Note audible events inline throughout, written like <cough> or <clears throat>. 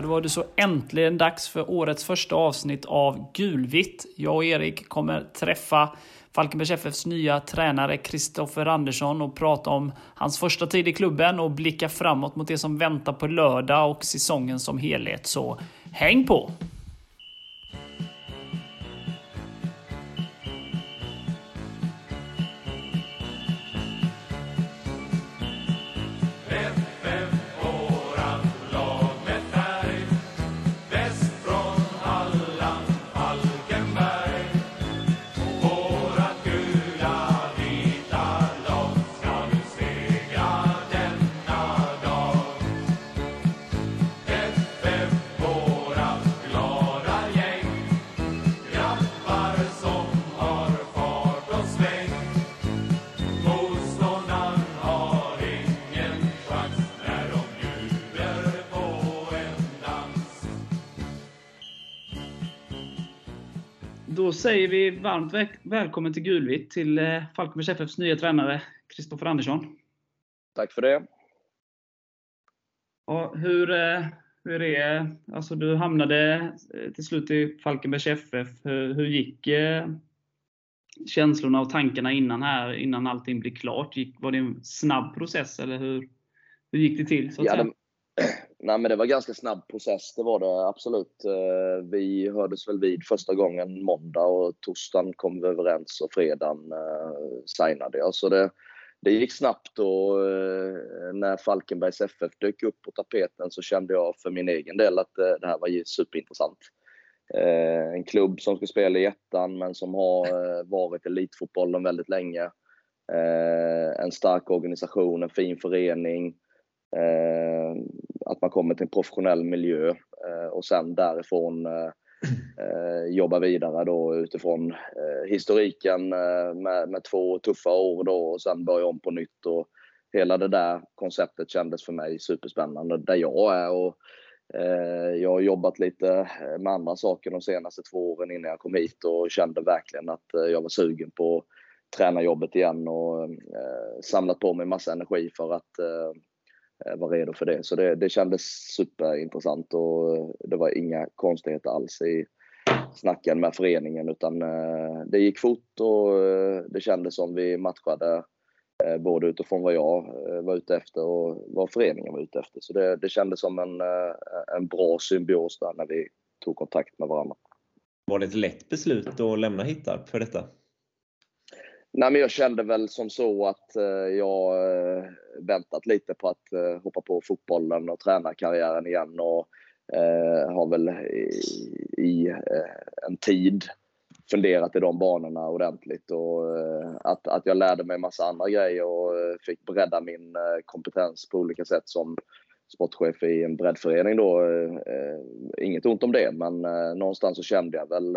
För då var det så äntligen dags för årets första avsnitt av Gulvitt. Jag och Erik kommer träffa Falkenbergs FFs nya tränare Kristoffer Andersson och prata om hans första tid i klubben och blicka framåt mot det som väntar på lördag och säsongen som helhet. Så häng på! Då säger vi varmt väl välkommen till Gulvitt till eh, Falkenbergs FFs nya tränare Kristoffer Andersson. Tack för det. Ja, hur, eh, hur är alltså Du hamnade eh, till slut i Falkenbergs FF. Hur, hur gick känslorna och tankarna innan här, innan allting blev klart? Gick, var det en snabb process eller hur, hur gick det till? Så att ja, säga? Det, nej, men det var en ganska snabb process, det var det absolut. Eh, vi hördes väl vid första gången måndag och torsdagen kom vi överens och fredagen eh, signade jag. Så det, det gick snabbt och eh, när Falkenbergs FF dök upp på tapeten så kände jag för min egen del att det här var superintressant. En klubb som ska spela i ettan men som har varit elitfotbollen väldigt länge. En stark organisation, en fin förening. Eh, att man kommer till en professionell miljö eh, och sen därifrån eh, eh jobba vidare då utifrån eh, historiken eh, med, med två tuffa år då och sen börja om på nytt. Och hela det där konceptet kändes för mig superspännande där jag är. Och, jag har jobbat lite med andra saker de senaste två åren innan jag kom hit och kände verkligen att jag var sugen på tränarjobbet igen och samlat på mig massa energi för att Eh, Eh, var redo för det. Så det, det kändes superintressant och eh, det var inga konstigheter alls i snacken med föreningen utan eh, det gick fort och det kändes som vi matchade både utifrån vad jag var ute efter och vad föreningen var ute efter. Så det, det kändes som en, en bra symbios där när vi tog kontakt med varandra. Var det ett lätt beslut att lämna Hittarp för detta? Nej, men jag kände väl som så att eh, jag eh, väntat lite på att eh, hoppa på fotbollen och tränarkarriären igen och eh, har väl i, i eh, en tid funderat i de banorna ordentligt och att, att jag lärde mig massa andra grejer och fick bredda min kompetens på olika sätt som sportchef i en breddförening då. Eh, eh, inget ont om det, men eh, någonstans så kände jag väl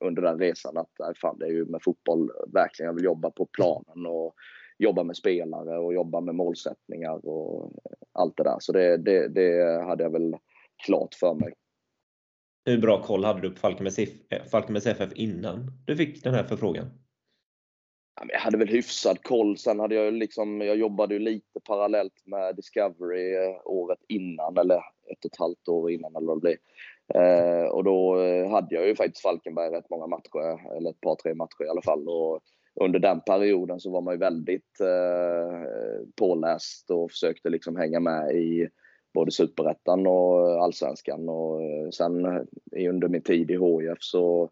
under den resan att fan, det är ju med fotboll verkligen jag vill jobba på planen och jobba med spelare och jobba med målsättningar och allt det där. Så det, det, det hade jag väl klart för mig. Hur bra koll hade du på Falkenbergs FF innan du fick den här förfrågan? Jag hade väl hyfsad koll. Sen hade jag liksom, jag jobbade ju lite parallellt med Discovery eh, året innan, eller ett och ett halvt år innan eller vad det blir. Eh, och då eh, hade jag ju faktiskt Falkenberg rätt många matcher, eller ett par, tre matcher i alla fall. Och under den perioden så var man ju väldigt eh, påläst och försökte liksom hänga med i både superettan och allsvenskan. Och eh, sen under min tid i HIF så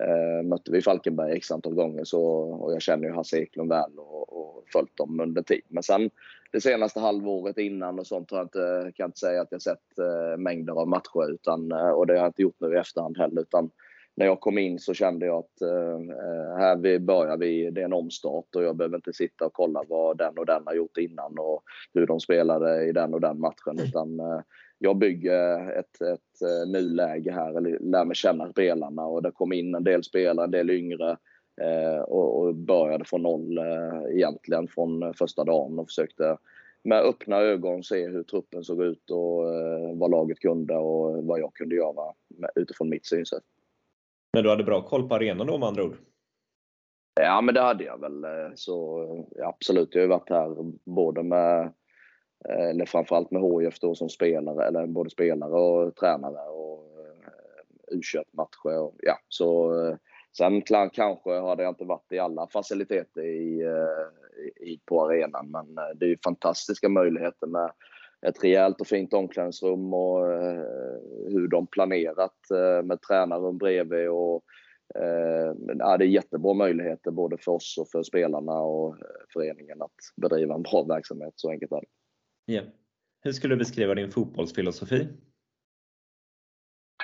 Eh, mötte vi Falkenberg x antal gånger så, och jag känner ju Hasse Eklund väl och, och följt dem under tid. Men sen det senaste halvåret innan och sånt har jag inte, kan jag inte säga att jag sett eh, mängder av matcher utan, eh, och det har jag inte gjort nu i efterhand heller. Utan när jag kom in så kände jag att eh, här vi börjar vi, det är en omstart och jag behöver inte sitta och kolla vad den och den har gjort innan och hur de spelade i den och den matchen. Utan eh, jag bygger ett, ett eh, nuläge här, eller lär mig känna spelarna och det kom in en del spelare, en del yngre eh, och, och, började från noll eh, egentligen från första dagen och försökte med öppna ögon se hur truppen såg ut och eh, vad laget kunde och vad jag kunde göra med, utifrån mitt synsätt. Men du hade bra koll på arenan då med andra ord? Ja, men det hade jag väl. Eh, så absolut, jag har ju varit här både med eh, eller framförallt med HIF då som spelare, eller både spelare och tränare och eh, u matcher och ja, så Sen kanske hade jag inte varit i alla faciliteter i, i, på arenan, men det är ju fantastiska möjligheter med ett rejält och fint omklädningsrum och hur de planerat med tränarrum bredvid och Eh, ja, det är jättebra möjligheter både för oss och för spelarna och eh, föreningen att bedriva en bra verksamhet. Så enkelt är det. Yeah. Hur skulle du beskriva din fotbollsfilosofi?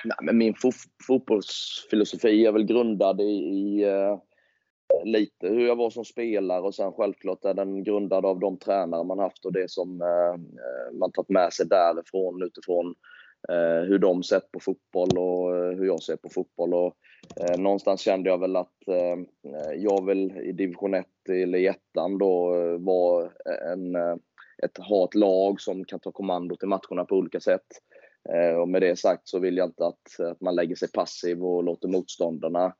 Nej, men min fo fotbollsfilosofi är väl grundad i, i uh, lite hur jag var som spelare och sen självklart är den grundad av de tränare man haft och det som eh, eh, man tagit med sig därifrån utifrån eh, hur de sett på fotboll och hur jag ser på fotboll. Och, Eh, någonstans kände jag väl att eh, jag vill i division 1 eller i ettan då vara en, ett, ha ett lag som kan ta kommando till matcherna på olika sätt. Eh, och med det sagt så vill jag inte att, att man lägger sig passiv och låter motståndarna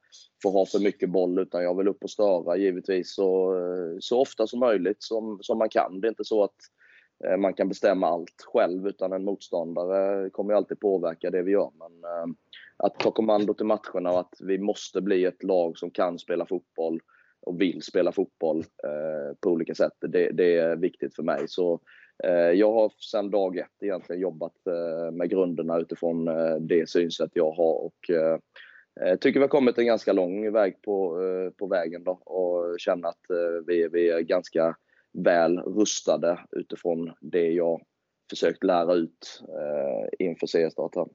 få ha för mycket boll utan jag vill upp och störa givetvis så, eh, så ofta som möjligt som, som man kan. Det är inte så att eh, man kan bestämma allt själv utan en motståndare kommer ju alltid påverka det vi gör. Men, att ta kommando till matcherna och att vi måste bli ett lag som kan spela fotboll och vill spela fotboll på olika sätt. Det, det, är viktigt för mig. Så jag har sedan dag ett egentligen jobbat eh, med grunderna utifrån eh, det synsätt jag har och eh, tycker vi har kommit en ganska lång väg på, eh, på vägen då och känner att vi, vi är ganska väl rustade utifrån det jag försökt lära ut inför seriestarten.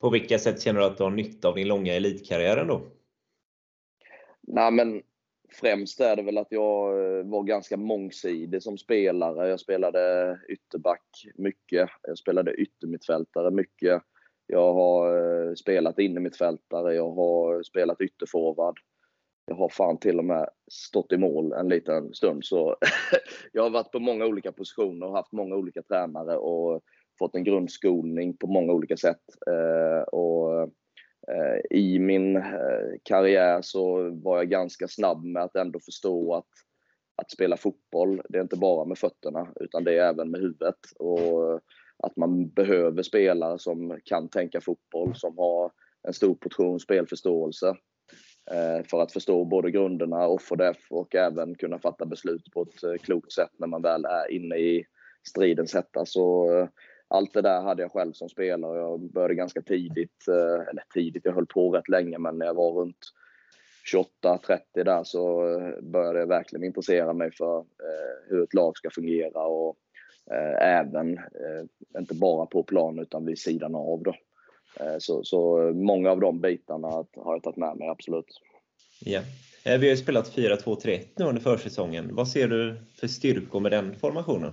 På vilka sätt känner du att du har nytta av din långa elitkarriär då? Nej, men främst är det väl att jag eh, var ganska mångsidig som spelare. Jag spelade ytterback mycket. Jag spelade yttermittfältare mycket. Jag har eh, spelat innermittfältare. Jag har spelat ytterforward. Jag har fan till och med stått i mål en liten stund. Så <laughs> jag har varit på många olika positioner och haft många olika tränare. Och fått en grundskolning på många olika sätt. Eh, och Eh, I min eh, karriär så var jag ganska snabb med att ändå förstå att att spela fotboll, det är inte bara med fötterna utan det är även med huvudet. Och att man behöver spelare som kan tänka fotboll, som har en stor portion spelförståelse eh, för att förstå både grunderna, off och def och även kunna fatta beslut på ett eh, klokt sätt när man väl är inne i stridens hetta. Så allt det där hade jag själv som spelare. Jag började ganska tidigt, eh, eller tidigt, jag höll på rätt länge, men när jag var runt 28-30 där så eh, började jag verkligen intressera mig för eh, hur ett lag ska fungera och även, inte bara på plan utan vid sidan av. Då. Så, så många av de bitarna har jag tagit med mig, absolut. Ja. Vi har ju spelat 4-2-3-1 nu under försäsongen. Vad ser du för styrkor med den formationen?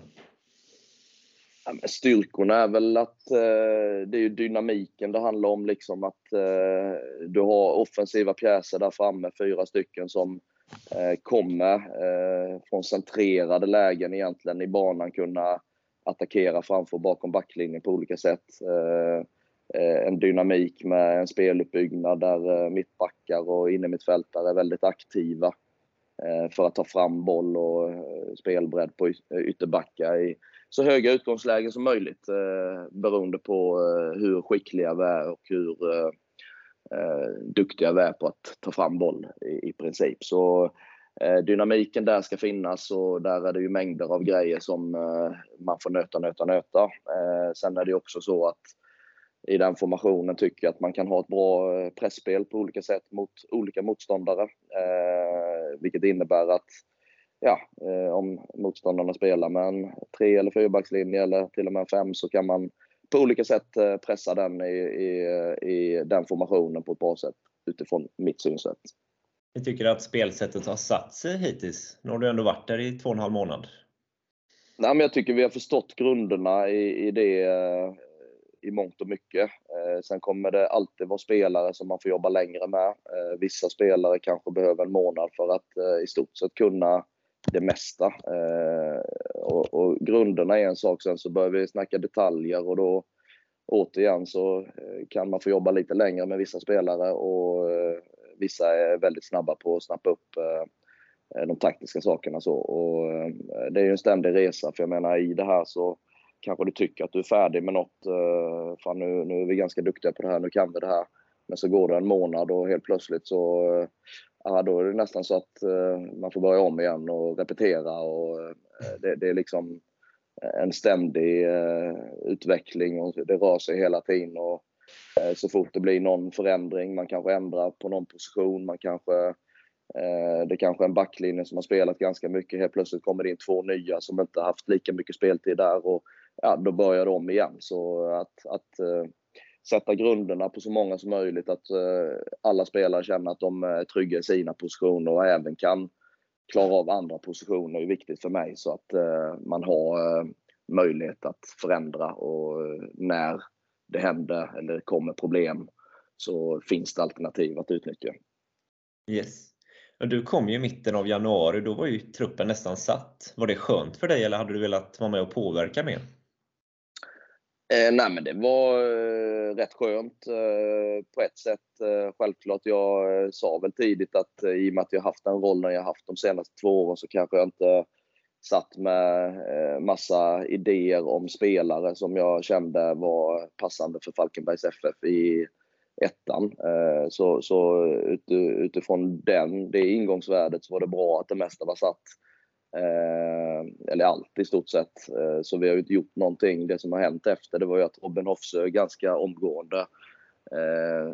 Styrkorna är väl att eh, det är dynamiken det handlar om. Liksom att eh, du har offensiva pjäser där framme, fyra stycken som eh, kommer eh, från centrerade lägen egentligen i banan kunna attackera framför och bakom backlinjen på olika sätt. Eh, eh en dynamik med en speluppbyggnad där eh, mittbackar och innermittfältare är väldigt aktiva eh, för att ta fram boll och spelbredd på ytterbackar i så höga utgångslägen som möjligt eh, beroende på eh, hur skickliga vi är och hur eh, eh, duktiga vi är på att ta fram boll i, i princip. Så eh, dynamiken där ska finnas och där är det ju mängder av grejer som eh, man får nöta, nöta, nöta. Eh, sen är det också så att i den formationen tycker jag att man kan ha ett bra eh, pressspel på olika sätt mot olika motståndare. Eh, vilket innebär att ja, eh, om motståndarna spelar med en tre eller fyrbackslinje eller till och med en fem så kan man på olika sätt eh, pressa den i, i, i den formationen på ett bra sätt utifrån mitt synsätt. Jag tycker att spelsättet har satt sig hittills? Nu har du ändå varit där i två och en halv månad. Nej, men jag tycker vi har förstått grunderna i, i det eh, i mångt och mycket. sen kommer det alltid vara spelare som man får jobba längre med. vissa spelare kanske behöver en månad för att i stort sett kunna det mesta. Eh, och, och, grunderna är en sak, sen så börjar vi snacka detaljer och då återigen så eh, kan man få jobba lite längre med vissa spelare och eh, vissa är väldigt snabba på att snappa upp eh, eh, de taktiska sakerna. Så. Och, det är ju en ständig resa, för jag menar i det här så kanske du tycker att du är färdig med något. Fan, nu, nu är vi ganska duktiga på det här, nu kan vi det här. Men så går det en månad och helt plötsligt så ja, då är det nästan så att eh, man får börja om igen och repetera. Och, eh, det, det är liksom en ständig eh, utveckling och det rör sig hela tiden. Och, Eh, så fort det blir någon förändring, man kanske ändrar på någon position, man kanske det det kanske är en backlinje som har spelat ganska mycket. Helt plötsligt kommer det in två nya som inte haft lika mycket speltid där och ja, då börjar de om igen. Så att, att sätta grunderna på så många som möjligt, att eh, alla spelare känner att de är trygga i sina positioner och även kan klara av andra positioner är viktigt för mig så att eh, man har möjlighet att förändra och när det händer eller kommer problem så finns det alternativ att utnyttja. Yes. Du kom ju i mitten av januari, då var ju truppen nästan satt. Var det skönt för dig eller hade du velat vara med och påverka mer? Eh, nej men det var eh, rätt skönt eh, på ett sätt. Eh, självklart, jag eh, sa väl tidigt att eh, i och med att jag haft den rollen jag haft de senaste två åren så kanske jag inte satt med eh, massa idéer om spelare som jag kände var passande för Falkenbergs FF i ettan. Eh, så, så utifrån den, det ingångsvärdet så var det bra att det mesta var satt. Eh, eller allt i stort sett. Eh, så vi har ju inte gjort någonting. Det som har hänt efter det var ju att Robin Hofsö eh, ganska omgående eh,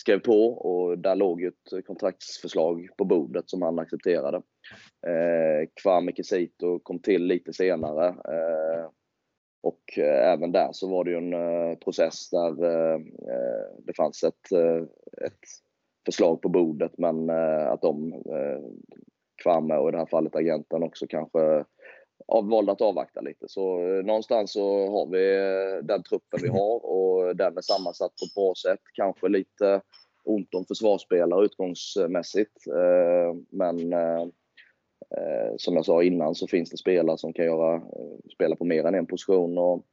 skrev på och där låg ju ett kontraktsförslag på bordet som han accepterade. Eh, Kwame Kisito kom till lite senare. Eh, och eh, även där så var det ju en eh, process där eh, det fanns ett, ett förslag på bordet men att de, Kwame och i det här fallet agenten också kanske valde att avvakta lite. Så någonstans så har vi den truppen vi <clears throat> har och den är sammansatt på ett bra sätt. Kanske lite ont om försvarsspelare utgångsmässigt. Men eh, som jag sa innan så finns det spelare som kan göra, eh, spela på mer än en position. Och,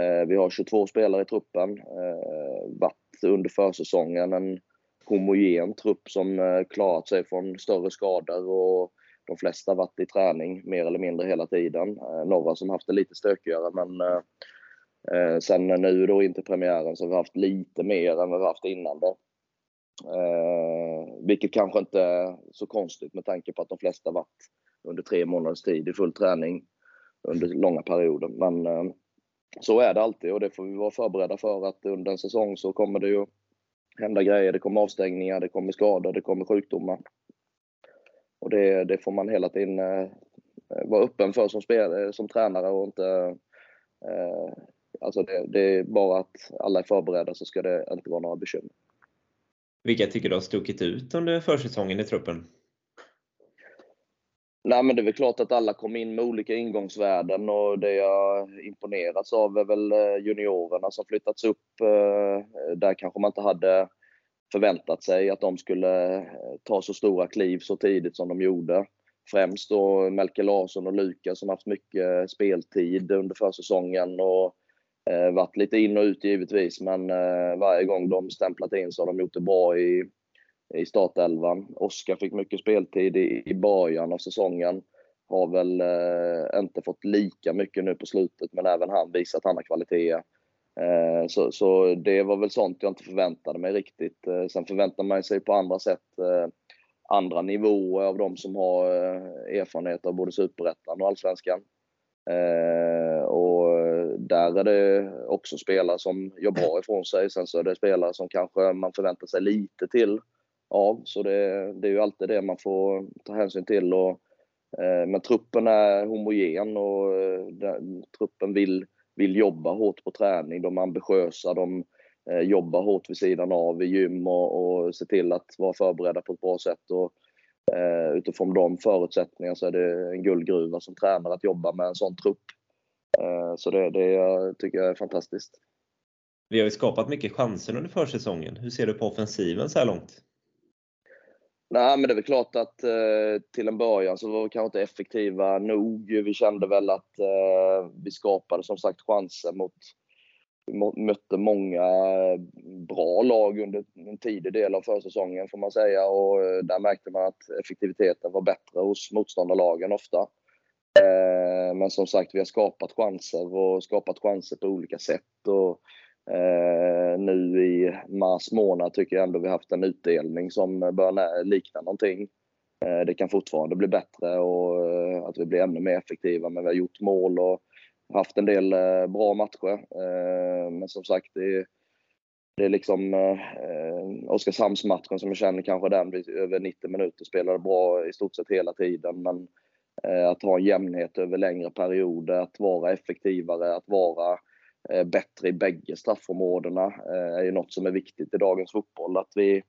eh, vi har 22 spelare i truppen. Eh, varit under försäsongen en homogen trupp som eh, klarat sig från större skador och de flesta varit i träning mer eller mindre hela tiden. Eh, några som haft det lite stökigare men eh, sen nu då inte premiären så har vi haft lite mer än vad vi haft innan då. Vilket kanske inte är så konstigt med tanke på att de flesta varit under tre månaders tid i full träning under långa perioder. Men så är det alltid och det får vi vara förberedda för att under en säsong så kommer det ju hända grejer. Det kommer avstängningar, det kommer skador, det kommer sjukdomar. Och det, det får man hela tiden eh, vara öppen för som, spel, eh, som tränare och inte eh, Alltså det, det, är bara att alla är förberedda så ska det inte vara några bekymmer. Vilka tycker du har stuckit ut under försäsongen i truppen? Nej, men det är väl klart att alla kom in med olika ingångsvärden och det jag imponerats av är väl eh, juniorerna som flyttats upp. Eh, där kanske man inte hade förväntat sig att de skulle eh, ta så stora kliv så tidigt som de gjorde. Främst då Melke Larsson och Lukas som haft mycket speltid under försäsongen och varit lite in och ut givetvis, men varje gång de stämplat in så har de gjort det bra i, i startelvan. Oskar fick mycket speltid i, i början av säsongen. Har väl eh, inte fått lika mycket nu på slutet, men även han visar att han har kvaliteter. Eh, så, så, det var väl sånt jag inte förväntade mig riktigt. Eh, sen förväntar man sig på andra sätt eh, andra nivåer av de som har eh, erfarenhet av både Superettan och Allsvenskan. Eh, och där är det också spelare som gör bra ifrån sig. Sen så är det spelare som kanske man förväntar sig lite till av. Så det, det är ju alltid det man får ta hänsyn till. Och, eh, men truppen är homogen och eh, den, truppen vill, vill jobba hårt på träning. De är ambitiösa, de eh, jobbar hårt vid sidan av i gym och, och ser till att vara förberedda på ett bra sätt. Och, eh, utifrån de förutsättningarna så är det en guldgruva som tränare att jobba med en sån trupp. Eh, så det, det jag tycker jag är fantastiskt. Vi har ju skapat mycket chanser under försäsongen. Hur ser du på offensiven så här långt? Nej, men det är väl klart att eh, till en början så var vi kanske inte effektiva nog. Vi kände väl att eh, vi skapade som sagt chanser mot Vi mötte många eh, bra lag under en tidig del av försäsongen får man säga och eh, där märkte man att effektiviteten var bättre hos motståndarlagen ofta. Eh, men som sagt, vi har skapat chanser och skapat chanser på olika sätt. Och eh, nu i mars månad tycker jag ändå vi haft en utdelning som börjar likna någonting. Eh, det kan fortfarande bli bättre och eh, att vi blir ännu mer effektiva, men vi har gjort mål och haft en del eh, bra matcher. Eh, men som sagt, det är, det är liksom eh, Oskarshamnsmatchen som jag känner kanske den över 90 minuter spelade bra i stort sett hela tiden. Men eh, att ha en jämnhet över längre perioder, att vara effektivare, att vara eh, Eh, bättre i bägge straffområdena eh, är ju något som är viktigt i dagens fotboll. Att vi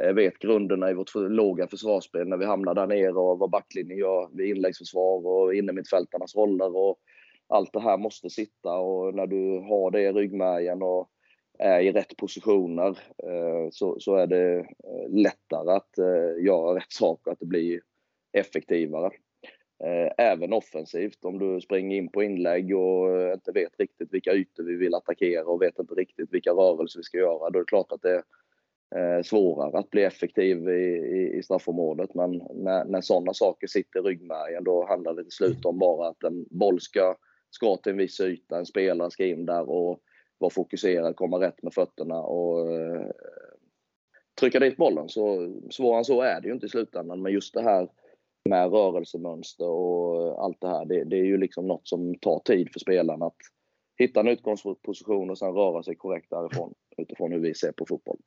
eh, vet grunderna i vårt låga försvarsspel när vi hamnar där nere och vad backlinjen gör vid inläggsförsvar och innermittfältarnas roller. Och, allt det här måste sitta och när du har det i ryggmärgen och är i rätt positioner så, så är det lättare att göra rätt saker, att det blir effektivare. Eh, även offensivt, om du springer in på inlägg och eh, inte vet riktigt vilka ytor vi vill attackera och vet inte riktigt vilka rörelser vi ska göra, då är det klart att det är svårare att bli effektiv i, i, i straffområdet. Men när, när sådana saker sitter i ryggmärgen, då handlar det till slut om bara att en boll ska ska till en viss yta, en spelare ska in där och vara fokuserad, komma rätt med fötterna och eh, trycka dit bollen. Så svårare än så är det ju inte i slutändan. Men just det här med rörelsemönster och allt det här, det, det är ju liksom något som tar tid för spelarna att hitta en utgångsposition och sen röra sig korrekt därifrån utifrån hur vi ser på fotboll.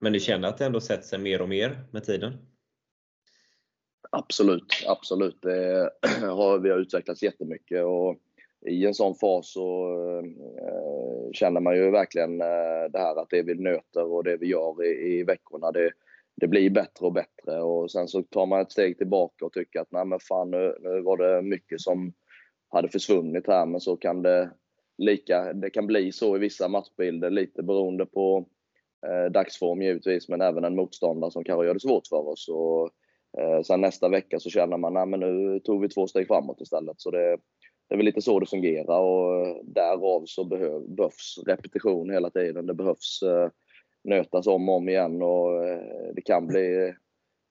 Men du känner att det ändå sätter sig mer och mer med tiden? Absolut, absolut. Det <clears throat> har, vi har utvecklats jättemycket och i en sån fas så eh, känner man ju verkligen eh, det här att det vi nöter och det vi gör i, i veckorna, det, det blir bättre och bättre. Och sen så tar man ett steg tillbaka och tycker att nej men fan nu, nu var det mycket som hade försvunnit här, men så kan det lika, det kan bli så i vissa matchbilder, lite beroende på eh, dagsform givetvis, men även en motståndare som kanske gör det svårt för oss. Och, eh, sen nästa vecka så känner man, nej men nu tog vi två steg framåt istället. Så det, det är väl lite så det fungerar och eh, därav så behövs repetition hela tiden. Det behövs eh, nötas om och om igen och eh, det kan bli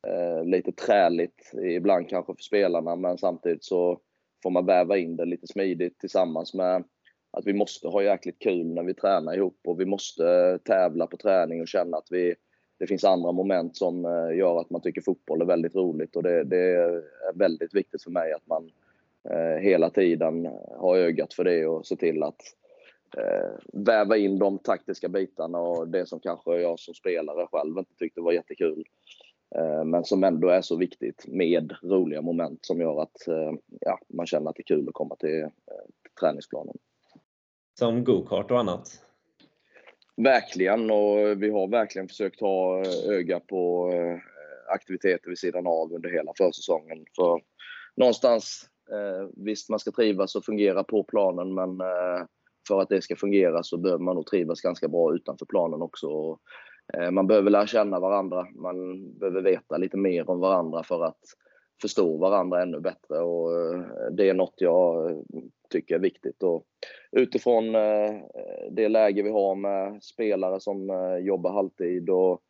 eh, lite träligt ibland kanske för spelarna men samtidigt så får man väva in det lite smidigt tillsammans med att vi måste ha jäkligt kul när vi tränar ihop och vi måste eh, tävla på träning och känna att vi, det finns andra moment som gör att man tycker fotboll är väldigt roligt och det, det är väldigt viktigt för mig att man hela tiden har ögat för det och se till att eh, väva in de taktiska bitarna och det som kanske jag som spelare själv inte tyckte var jättekul. Eh, men som ändå är så viktigt med roliga moment som gör att eh, ja, man känner att det är kul att komma till, eh, träningsplanen. Som go-kart och annat? Verkligen och vi har verkligen försökt ha öga på aktiviteter vid sidan av under hela försäsongen. För någonstans Eh, visst, man ska trivas och fungera på planen, men eh, för att det ska fungera så behöver man nog trivas ganska bra utanför planen också. Och, man behöver lära känna varandra. Man behöver veta lite mer om varandra för att förstå varandra ännu bättre. Och eh, det är något jag eh, tycker är viktigt. Och utifrån det läge vi har med spelare som jobbar halvtid och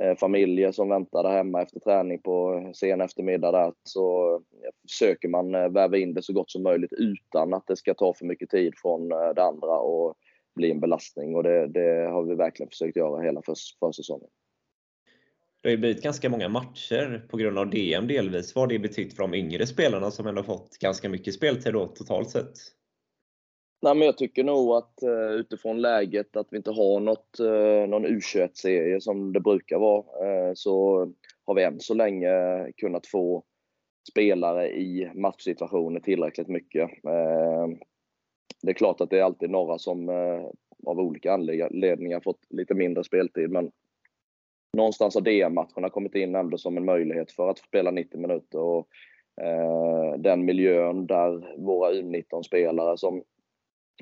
Eh, familjer som väntar där hemma efter träning på sen eftermiddag där, så eh, försöker man eh, väva in det så gott som möjligt utan att det ska ta för mycket tid från det andra och bli en belastning. Och det, det har vi verkligen försökt göra hela för, försäsongen. Det har ju blivit ganska många matcher på grund av DM delvis. Vad har det betytt för de yngre spelarna som ändå fått ganska mycket speltid då, totalt sett? Nej, men jag tycker nog att uh, utifrån läget att vi inte har något, uh, någon U21-serie som det brukar vara, uh, så har vi än så länge kunnat få spelare i matchsituationer tillräckligt mycket. Det är klart att det är alltid några som av olika anledningar fått lite mindre speltid, men någonstans har DM-matcherna kommit in ändå som en möjlighet för att spela 90 minuter. Och, den miljön där våra U19-spelare som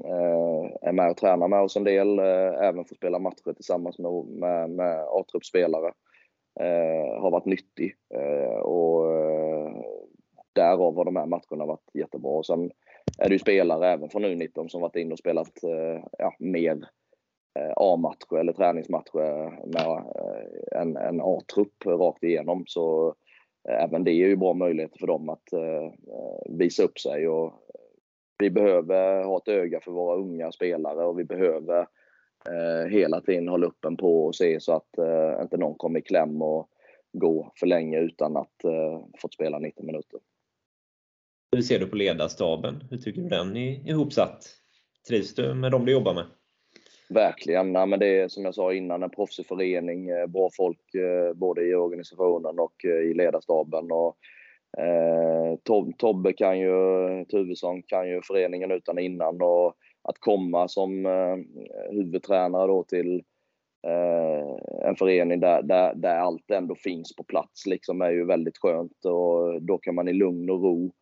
Eh, är med och tränar med oss en del, eh, även får spela matcher tillsammans med, med, med A-truppspelare. Eh, har varit nyttig eh, och därav har de här matcherna varit jättebra. Och sen är det ju spelare även från U19 som varit inne och spelat ja, mer A-matcher eller träningsmatcher med en, en A-trupp rakt igenom. Så även det är ju bra möjligheter för dem att visa upp sig. Och vi behöver ha ett öga för våra unga spelare och vi behöver eh, hela tiden hålla uppen på och se så att eh, inte någon kommer i kläm och gå för länge utan att eh, fått spela 90 minuter. Hur ser du på ledarstaben? Hur tycker du den är ihopsatt? Trivs du med dem du jobbar med? Verkligen. Ja, men det är som jag sa innan en proffsig förening. Eh, bra folk eh, både i organisationen och eh, i ledarstaben. Och, eh, Tobbe kan ju, Tuvesson kan ju föreningen utan innan och att komma som eh, huvudtränare då till eh, en förening där, där, där allt ändå finns på plats liksom är ju väldigt skönt och då kan man i lugn och ro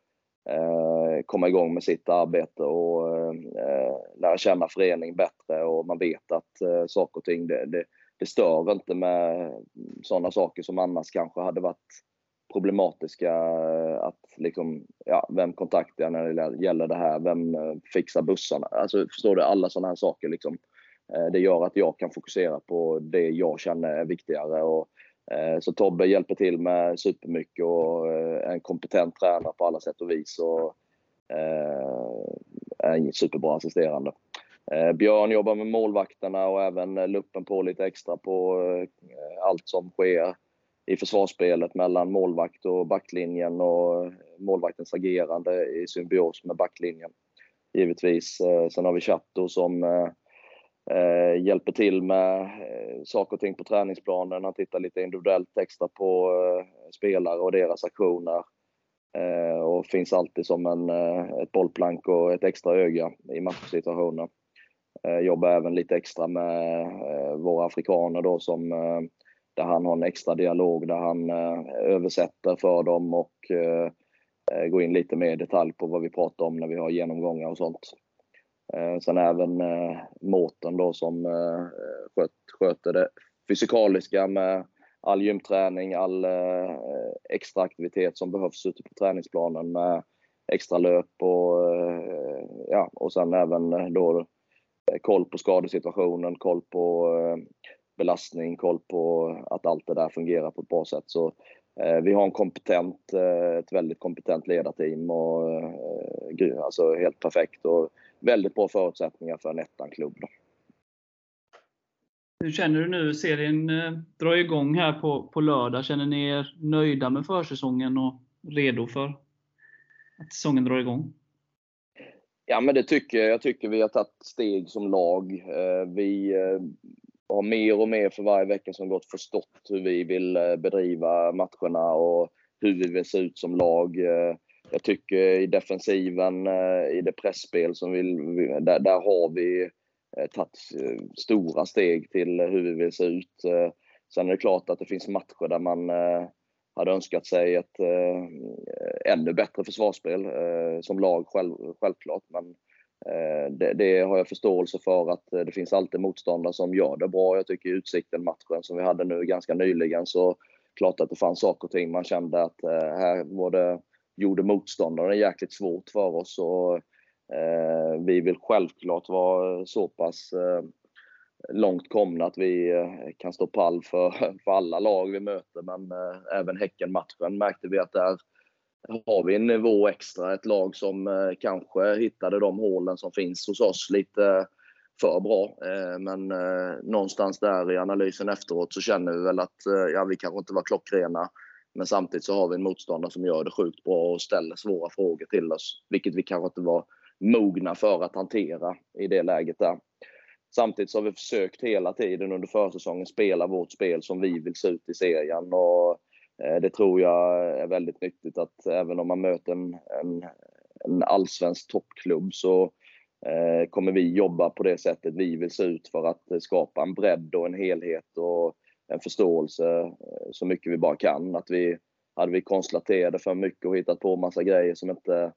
eh, komma igång med sitt arbete och eh, lära känna föreningen bättre och man vet att eh, saker och ting det, det, det stör inte med sådana saker som annars kanske hade varit problematiska. Eh, att liksom, ja, vem kontaktar jag när det gäller det här? Vem eh, fixar bussarna? Alltså, förstår du? Alla sådana här saker. Liksom. Eh, det gör att jag kan fokusera på det jag känner är viktigare. Och, så Tobbe hjälper till med supermycket och är en kompetent tränare på alla sätt och vis. Och, är en superbra assisterande. Björn jobbar med målvakterna och även luppen på lite extra på allt som sker i försvarsspelet mellan målvakt och backlinjen och målvaktens agerande i symbios med backlinjen. Givetvis. Eh, sen har vi Chatto som eh, eh hjälper till med eh, saker och ting på träningsplanen. Han tittar lite individuellt extra på spelare och deras aktioner. Och finns alltid som en, ett bollplank och ett extra öga i matchsituationer. Jobbar även lite extra med våra afrikaner då som där han har en extra dialog där han eh, översätter för dem och eh, eh, går in lite mer i detalj på vad vi pratar om när vi har genomgångar och sånt. Sen även Mårten då som sköter det fysikaliska med all gymträning, all extra aktivitet som behövs ute på träningsplanen med extra löp och, ja, och sen även då koll på skadesituationen, koll på belastning, koll på att allt det där fungerar på ett bra sätt. Så eh, vi har en kompetent, eh, ett väldigt kompetent ledarteam och eh, alltså helt perfekt och väldigt bra förutsättningar för en ettan-klubb. Hur känner du nu? Serien drar igång här på, på lördag. Känner ni er nöjda med försäsongen och redo för att säsongen drar igång? Ja, men det tycker jag. Jag tycker vi har tagit steg som lag. Vi och har mer och mer för varje vecka som gått förstått hur vi vill eh, bedriva matcherna och hur vi vill se ut som lag. Eh, jag tycker i defensiven, eh, i det pressspel som vill, där, där har vi tagit stora steg till hur vi vill se ut. Sen är det klart att det finns matcher där man hade önskat sig ett ännu bättre försvarsspel som lag själv, självklart. Men Eh, det, det, har jag förståelse för att eh, det finns alltid motståndare som gör det bra. Jag tycker Utsikten-matchen som vi hade nu ganska nyligen så klart att det fanns saker och ting man kände att eh, här var det, gjorde motståndaren jäkligt svårt för oss. Och, eh, vi vill självklart vara så pass eh, långt komna att vi eh, kan stå pall för, <laughs> för alla lag vi möter. Men även Häcken-matchen märkte vi att där har vi en nivå extra, ett lag som eh, kanske hittade de hålen som finns hos oss lite eh, för bra. Eh, men någonstans där i analysen efteråt så känner vi väl att ja, vi kanske inte var klockrena. Men samtidigt så har vi en motståndare som gör det sjukt bra och ställer svåra frågor till oss. Vilket vi kanske inte var mogna för att hantera i det läget där. Samtidigt så har vi försökt hela tiden under försäsongen spela vårt spel som vi vill se ut i serien. Och Eh, det tror jag är väldigt nyttigt att även om man möter en, en, en allsvensk toppklubb så eh, kommer vi jobba på det sättet vi vill se ut för att skapa en bredd och en helhet och en förståelse eh, så mycket vi bara kan. Att vi, hade vi konstaterat för mycket och hittat på massa grejer som inte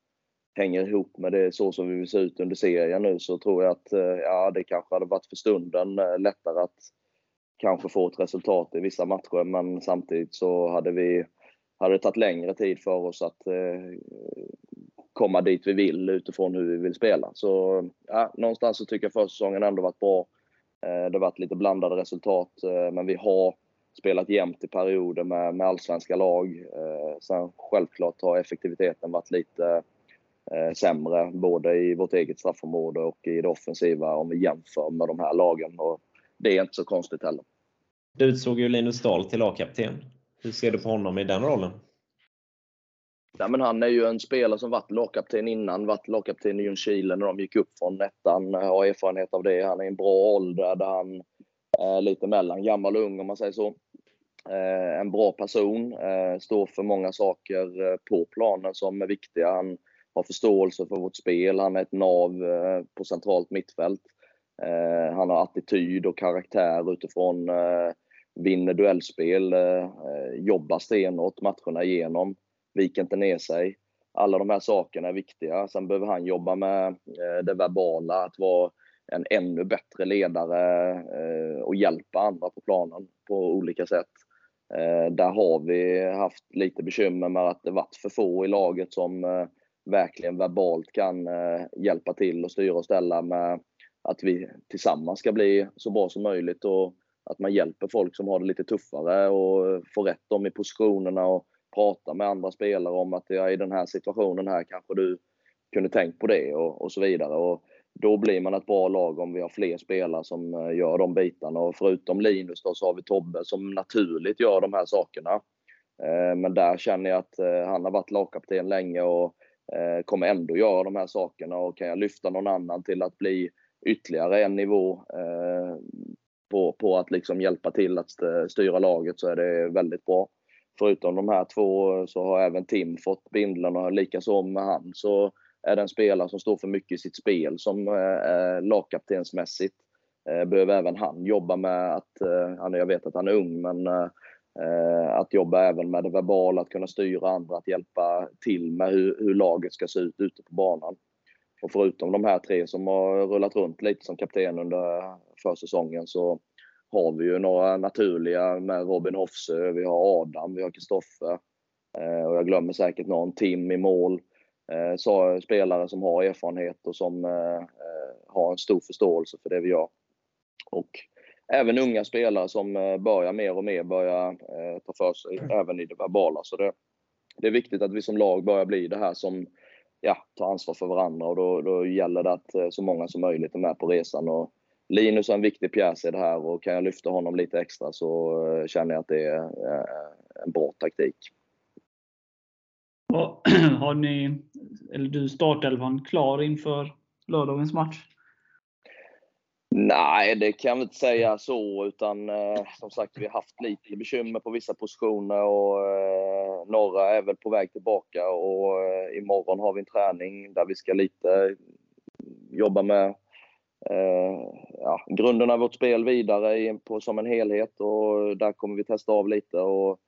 hänger ihop med det så som vi vill se ut under serien nu så tror jag att ja, det kanske hade varit för stunden lättare att kanske få ett resultat i vissa matcher, men samtidigt så hade vi hade det tagit längre tid för oss att eh, komma dit vi vill utifrån hur vi vill spela. Så ja, någonstans så tycker jag försäsongen ändå varit bra. Eh, det har varit lite blandade resultat, eh, men vi har spelat jämnt i perioder med, med allsvenska lag. Eh, sen självklart har effektiviteten varit lite sämre, både i vårt eget straffområde och i det offensiva om vi jämför med de här lagen. Och det är inte så konstigt heller. Du utsåg ju Linus Dahl till lagkapten. Hur ser du på honom i den rollen? Ja, men han är ju en spelare som varit lagkapten innan, varit lagkapten i Ljungskile när de gick upp från ettan, har erfarenhet av det. Han är i en bra ålder där han är lite mellan gammal och ung om man säger så. Eh, en bra person, eh, står för många saker eh, på planen som är viktiga. Han har förståelse för vårt spel, han är ett nav på centralt mittfält. Han har attityd och karaktär utifrån vinner duellspel, eh, eh, jobbar stenhårt matcherna igenom viker inte ner sig. Alla de här sakerna är viktiga. Sen behöver han jobba med eh, det verbala, att vara en ännu bättre ledare eh, och hjälpa andra på planen på olika sätt. Eh, där har vi haft lite bekymmer med att det varit för få i laget som eh, verkligen verbalt kan hjälpa till och styra och ställa med att vi tillsammans ska bli så bra som möjligt och att man hjälper folk som har det lite tuffare och får rätt dem i positionerna och pratar med andra spelare om att ja, i den här situationen här kanske du kunde tänkt på det och, och så vidare. Och då blir man ett bra lag om vi har fler spelare som eh, gör de bitarna. Och förutom Linus då så har vi Tobbe som naturligt gör de här sakerna. Eh, men där känner jag att eh, han har varit lagkapten länge och kommer ändå göra de här sakerna. Och kan jag lyfta någon annan till att bli ytterligare en nivå på, på att liksom hjälpa till att styra laget så är det väldigt bra förutom de här två så har även Tim fått bindlarna, likaså med han så är det en spelare som står för mycket i sitt spel som eh, lagkaptensmässigt. Eh, behöver även han jobba med att, eh, jag vet att han är ung, men eh, att jobba även med det verbala, att kunna styra andra, att hjälpa till med hur, hur laget ska se ut ute på banan. Och förutom de här tre som har rullat runt lite som kapten under försäsongen så har vi ju några naturliga med Robin Hofsö, vi har Adam, vi har Kristoffer eh, och jag glömmer säkert någon, Tim i mål. Eh, så spelare som har erfarenhet och som eh, har en stor förståelse för det vi gör. Och även unga spelare som börjar mer och mer börja ta för sig, även i det verbala. Så det, det är viktigt att vi som lag börjar bli det här som ja, ta ansvar för varandra och då, då gäller det att eh, så många som möjligt är med på resan. Och Linus är en viktig pjäs i det här och kan jag lyfta honom lite extra så eh, känner jag att det är eh, en bra taktik. <clears throat> Har ni, eller du, startelvan klar inför lördagens match? Nej, det kan jag inte säga så, utan eh, som sagt, vi har haft lite bekymmer på vissa positioner och eh, några är väl på väg tillbaka och eh, imorgon har vi en träning där vi ska lite jobba med eh, ja, grunden av vårt spel vidare på, som en helhet och där kommer vi testa av lite. Och,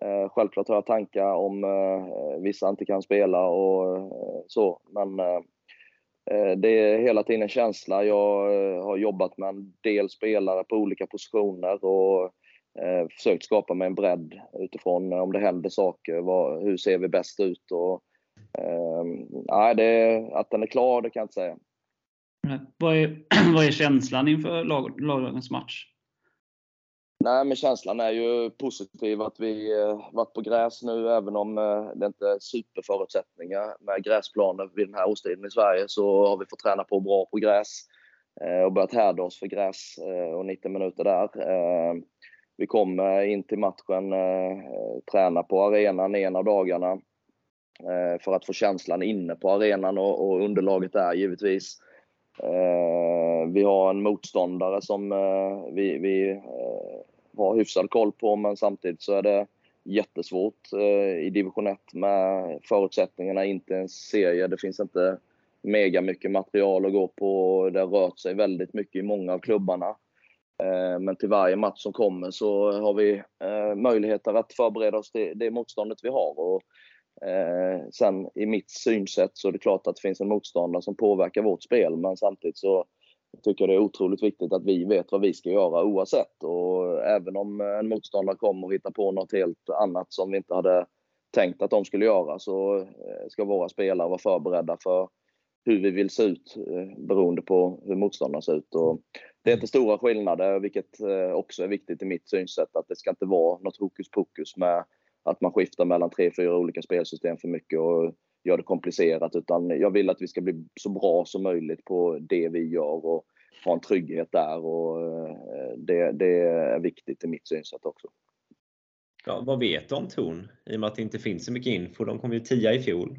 eh, självklart har jag tankar om eh, vissa inte kan spela och eh, så, men eh, Eh, det är hela tiden en känsla. Jag eh, har jobbat med en del spelare på olika positioner och eh, försökt skapa mig en bredd utifrån om det händer saker. Vad, hur ser vi bäst ut? Och, eh, det, att den är klar, det kan jag inte säga. Vad är, <clears throat> vad är känslan inför lagdagens match? Nej, men känslan är ju positiv att vi eh, varit på gräs nu, även om eh, det inte är superförutsättningar med gräsplaner vid den här årstiden i Sverige, så har vi fått träna på bra på gräs eh, och börjat härda oss för gräs eh, och 90 minuter där. Eh, vi kommer eh, in till matchen, träna på arenan en av dagarna för att få känslan inne på arenan och underlaget där givetvis. Eh, vi har en motståndare som eh, vi, vi eh, har hyfsad koll på, men samtidigt så är det jättesvårt eh, i division 1 med förutsättningarna, inte en serie. Det finns inte mega mycket material att gå på. Det har rört sig väldigt mycket i många av klubbarna. Eh, men till varje match som kommer så har vi eh, möjligheter att förbereda oss till det motståndet vi har. Och Eh, sen i mitt synsätt så är det klart att det finns en motståndare som påverkar vårt spel, men samtidigt så tycker jag det är otroligt viktigt att vi vet vad vi ska göra oavsett. Och även om en motståndare kommer och hittar på något helt annat som vi inte hade tänkt att de skulle göra så eh, ska våra spelare vara förberedda för hur vi vill se ut eh, beroende på hur motståndarna ser ut. Och det är inte stora skillnader, vilket eh, också är viktigt i mitt synsätt, att det ska inte vara något hokus pokus med att man skiftar mellan tre, fyra olika spelsystem för mycket och gör det komplicerat. Utan jag vill att vi ska bli så bra som möjligt på det vi gör och ha en trygghet där. Och det, det är viktigt i mitt synsätt också. Ja, vad vet du om Torn? I och med att det inte finns så mycket info. De kom ju tia i fjol.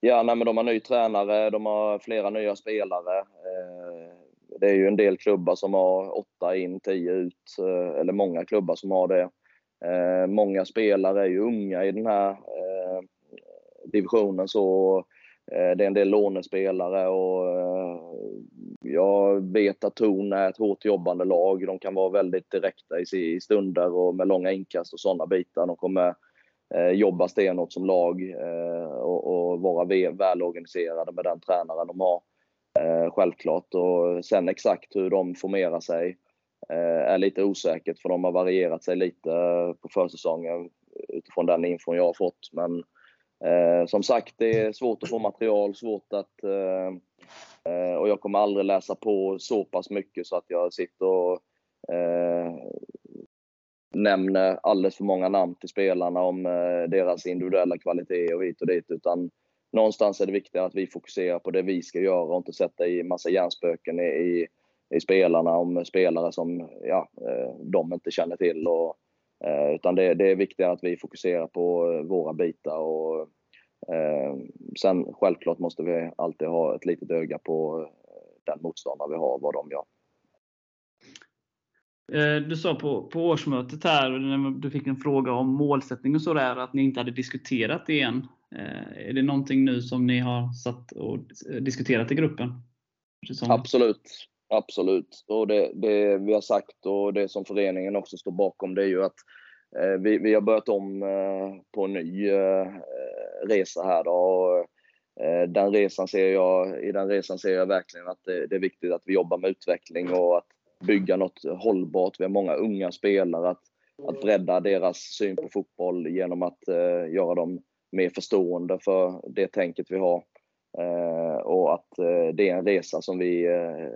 Ja, nej, men de har ny tränare, de har flera nya spelare. Det är ju en del klubbar som har åtta in, tio ut, eller många klubbar som har det. Eh, många spelare är ju unga i den här eh, divisionen så eh, det är en del lånespelare och eh, jag vet att Torn är ett hårt jobbande lag. De kan vara väldigt direkta i, i stunder och med långa inkast och sådana bitar. De kommer eh, jobba stenhårt som lag eh, och, och, vara välorganiserade med den tränaren de har. Eh, självklart. Och sen exakt hur de formerar sig Eh, Eh, är lite osäkert för de har varierat sig lite eh, på försäsongen utifrån den infon jag har fått. Men eh, som sagt, det är svårt att få material, svårt att... Eh, eh, och jag kommer aldrig läsa på så pass mycket så att jag sitter och eh, nämner alldeles för många namn till spelarna om deras individuella kvaliteter och hit och dit. Utan någonstans är det viktigare att vi fokuserar på det vi ska göra och inte sätta i massa hjärnspöken i, i i spelarna om spelare som ja, eh, de inte känner till. Och, eh, utan det, det är viktigare att vi fokuserar på våra bitar. Och, eh, sen självklart måste vi alltid ha ett litet öga på den motståndare vi har, vad de gör. Du sa på, på årsmötet här, när du fick en fråga om målsättning och sådär, att ni inte hade diskuterat det än. Är det någonting nu som ni har satt och diskuterat i gruppen? Absolut. Absolut. Och det, det, vi har sagt och det som föreningen också står bakom det är ju att eh, vi, vi har börjat om eh, på en ny eh, resa här då. Och, eh, den resan ser jag, I den resan ser jag verkligen att det, det, är viktigt att vi jobbar med utveckling och att bygga något hållbart. Vi har många unga spelare. Att, att bredda deras syn på fotboll genom att eh, göra dem mer förstående för det tänket vi har. Eh, och att eh, det är en resa som vi eh,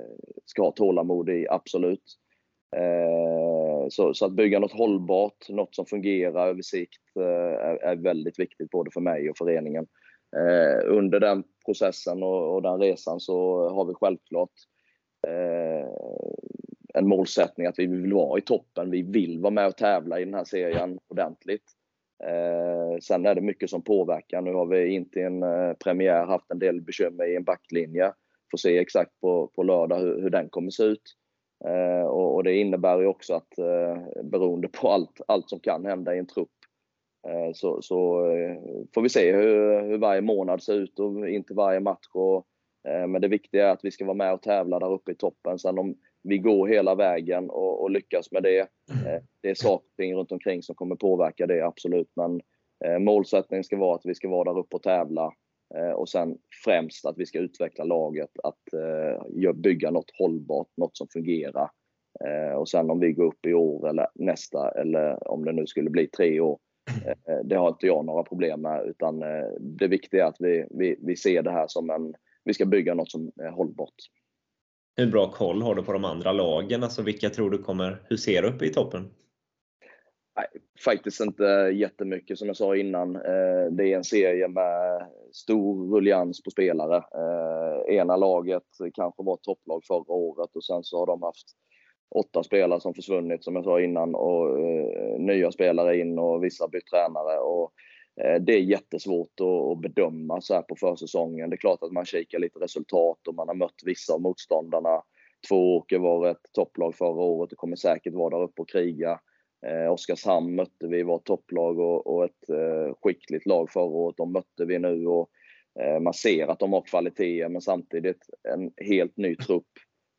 ska ha tålamod i, absolut. Eh, så, så, att bygga något hållbart, något som fungerar över sikt eh, är, är väldigt viktigt både för mig och föreningen. Eh, under den processen och, och den resan så har vi självklart en målsättning att vi vill vara i toppen. Vi vill vara med och tävla i den här serien ordentligt. Eh, sen är det mycket som påverkar. Nu har vi inte en eh, premiär haft en del bekymmer i en backlinje. Får se exakt på, på lördag hur, hur den kommer se ut. Eh, och, och, det innebär ju också att eh, beroende på allt, allt som kan hända i en trupp eh, så, så eh, får vi se hur, hur varje månad ser ut och inte varje match. Och, eh, men det viktiga är att vi ska vara med och tävla där uppe i toppen. Sen om vi går hela vägen och, och lyckas med det. Eh, det är saker runt omkring som kommer påverka det, absolut. Men eh, målsättningen ska vara att vi ska vara där uppe och tävla. Eh, och sen främst att vi ska utveckla laget, att eh, bygga något hållbart, något som fungerar. Eh, och sen om vi går upp i år eller nästa, eller om det nu skulle bli tre år, eh, det har inte jag några problem med. Utan det viktiga är att vi, vi, vi ser det här som en, vi ska bygga något som är hållbart. Hur bra koll har du på de andra lagen? Alltså vilka tror du kommer husera uppe i toppen? Nej, faktiskt inte jättemycket som jag sa innan. Eh, det är en serie med stor rullians på spelare. Eh, ena laget kanske var topplag förra året och sen så har de haft åtta spelare som försvunnit som jag sa innan och eh, nya spelare in och vissa bytt tränare. Och Eh, det är jättesvårt att bedöma så här på försäsongen. Det är klart att man kikar lite resultat och man har mött vissa av motståndarna. Tvååker var ett topplag förra året och kommer säkert vara där uppe och kriga. Eh, Oskarshamn mötte vi, var topplag och, och ett eh, skickligt lag förra året. De mötte vi nu och eh, man ser att de har kvaliteter men samtidigt en helt ny trupp.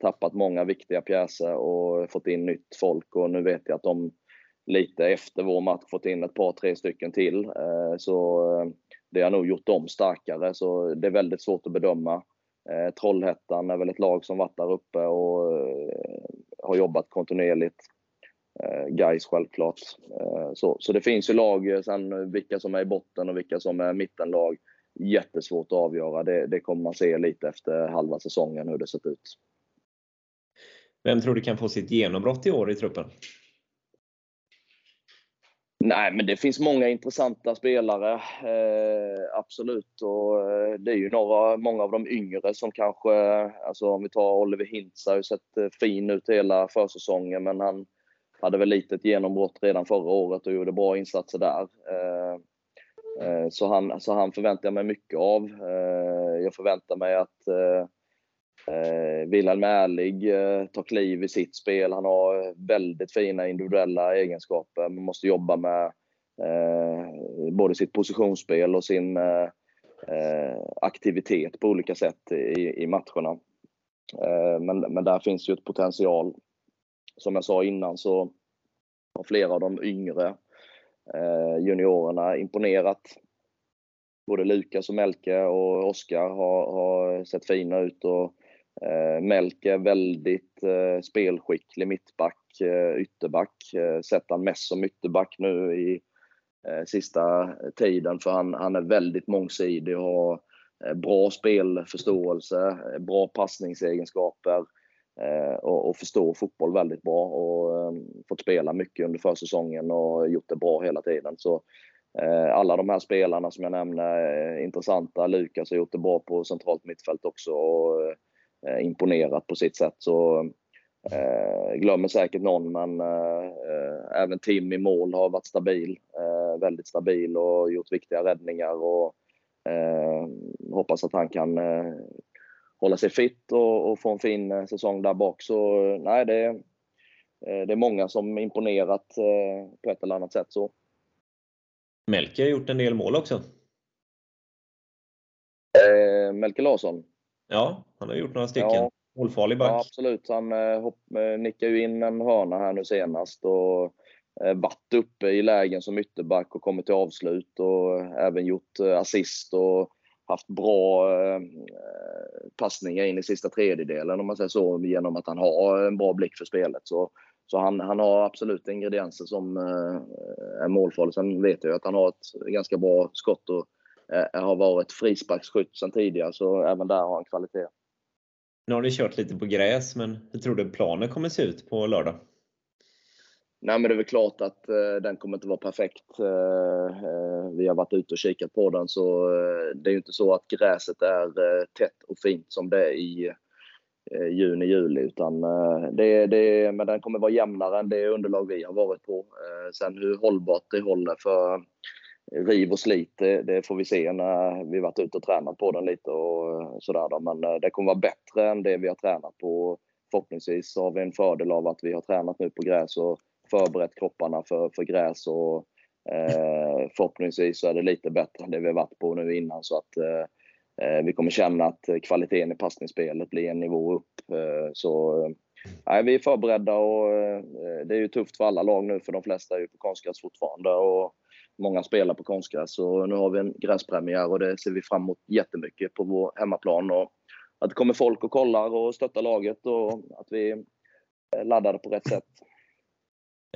Tappat många viktiga pjäser och fått in nytt folk och nu vet jag att de lite efter vår match fått in ett par, tre stycken till. Eh, så eh, det har nog gjort dem starkare, så det är väldigt svårt att bedöma. Eh, Trollhättan är väl ett lag som varit där uppe och har jobbat kontinuerligt. Guys Gais självklart. Så, så det finns ju lag, sen vilka som är i botten och vilka som är mittenlag. Jättesvårt att avgöra. Det, det kommer man se lite efter halva säsongen hur det sett ut. Vem tror du kan få sitt genombrott i år i truppen? Nej, men det finns många intressanta spelare. Eh, absolut. Och eh, det är ju några, många av de yngre som kanske, alltså om vi tar Oliver Hintz har ju sett eh, fin ut hela försäsongen, men han hade väl lite ett genombrott redan förra året och gjorde bra insatser där. Eh, eh, så, han, så han förväntar jag mig mycket av. Eh, jag förväntar mig att eh, Eh, Wilhelm Ärlig eh, tar kliv i sitt spel. Han har väldigt fina individuella egenskaper. Man måste jobba med eh, både sitt positionsspel och sin eh, eh, aktivitet på olika sätt i, i matcherna. Eh, men, men där finns ju ett potential. Som jag sa innan så har flera av de yngre eh, juniorerna imponerat. Både Lukas och Melke och Oskar har, har sett fina ut och Eh, Melke väldigt eh, spelskicklig mittback, eh, ytterback. Eh, sett han mest som ytterback nu i eh, sista tiden för han, han är väldigt mångsidig och har eh, bra spelförståelse, eh, bra passningsegenskaper eh, och, och förstår fotboll väldigt bra och eh, fått spela mycket under försäsongen och gjort det bra hela tiden. Så eh, alla de här spelarna som jag nämnde är intressanta. Lukas har gjort det bra på centralt mittfält också. Och, eh, imponerat på sitt sätt. Så eh, glömmer säkert någon, men eh, även Tim i mål har varit stabil. Eh, väldigt stabil och gjort viktiga räddningar. Och, eh, hoppas att han kan eh, hålla sig fit och, och, få en fin säsong där bak. Så nej, det, det är många som imponerat på ett eller annat sätt. Så. Melke har gjort en del mål också. Melke Larsson? Ja, han har gjort några stycken. Ja. Målfarlig back. Ja, absolut. Han eh, hopp, eh, nickade ju in en hörna här nu senast och eh, varit uppe i lägen som ytterback och kommit till avslut och även gjort assist och haft bra passningar in i sista tredjedelen om man säger så, genom att han har en bra blick för spelet. Så, så han, han har absolut ingredienser som är målfarlig. Sen vet jag att han har ett ganska bra skott och har varit frisparksskytt sedan tidigare, så även där har han kvalitet. Nu har ni kört lite på gräs, men hur tror du planen kommer se ut på lördag? Nej, men det är väl klart att eh, den kommer inte vara perfekt. Eh, eh vi har varit ute och kikat på den, så eh, det är ju inte så att gräset är eh, tätt och fint som det är i eh, juni, juli, utan det, det, men den kommer vara jämnare än det underlag vi har varit på. sen hur hållbart det håller för riv och slit, det, det, får vi se när vi varit ute och tränat på den lite och eh, sådär. då. Men eh, det kommer vara bättre än det vi har tränat på. Förhoppningsvis har vi en fördel av att vi har tränat nu på gräs och förberett kropparna för, för gräs och eh, förhoppningsvis så är det lite bättre än det vi har varit på nu innan så att eh, eh vi kommer känna att kvaliteten i passningsspelet blir en nivå upp. Eh, så eh, vi är förberedda och det är ju tufft för alla lag nu för de flesta är ju på konstgräs fortfarande. Och, många spelar på konstgräs. Så nu har vi en gräspremiär och det ser vi fram emot jättemycket på vår hemmaplan. Och att det kommer folk och kollar och stöttar laget och att vi är laddade på rätt sätt.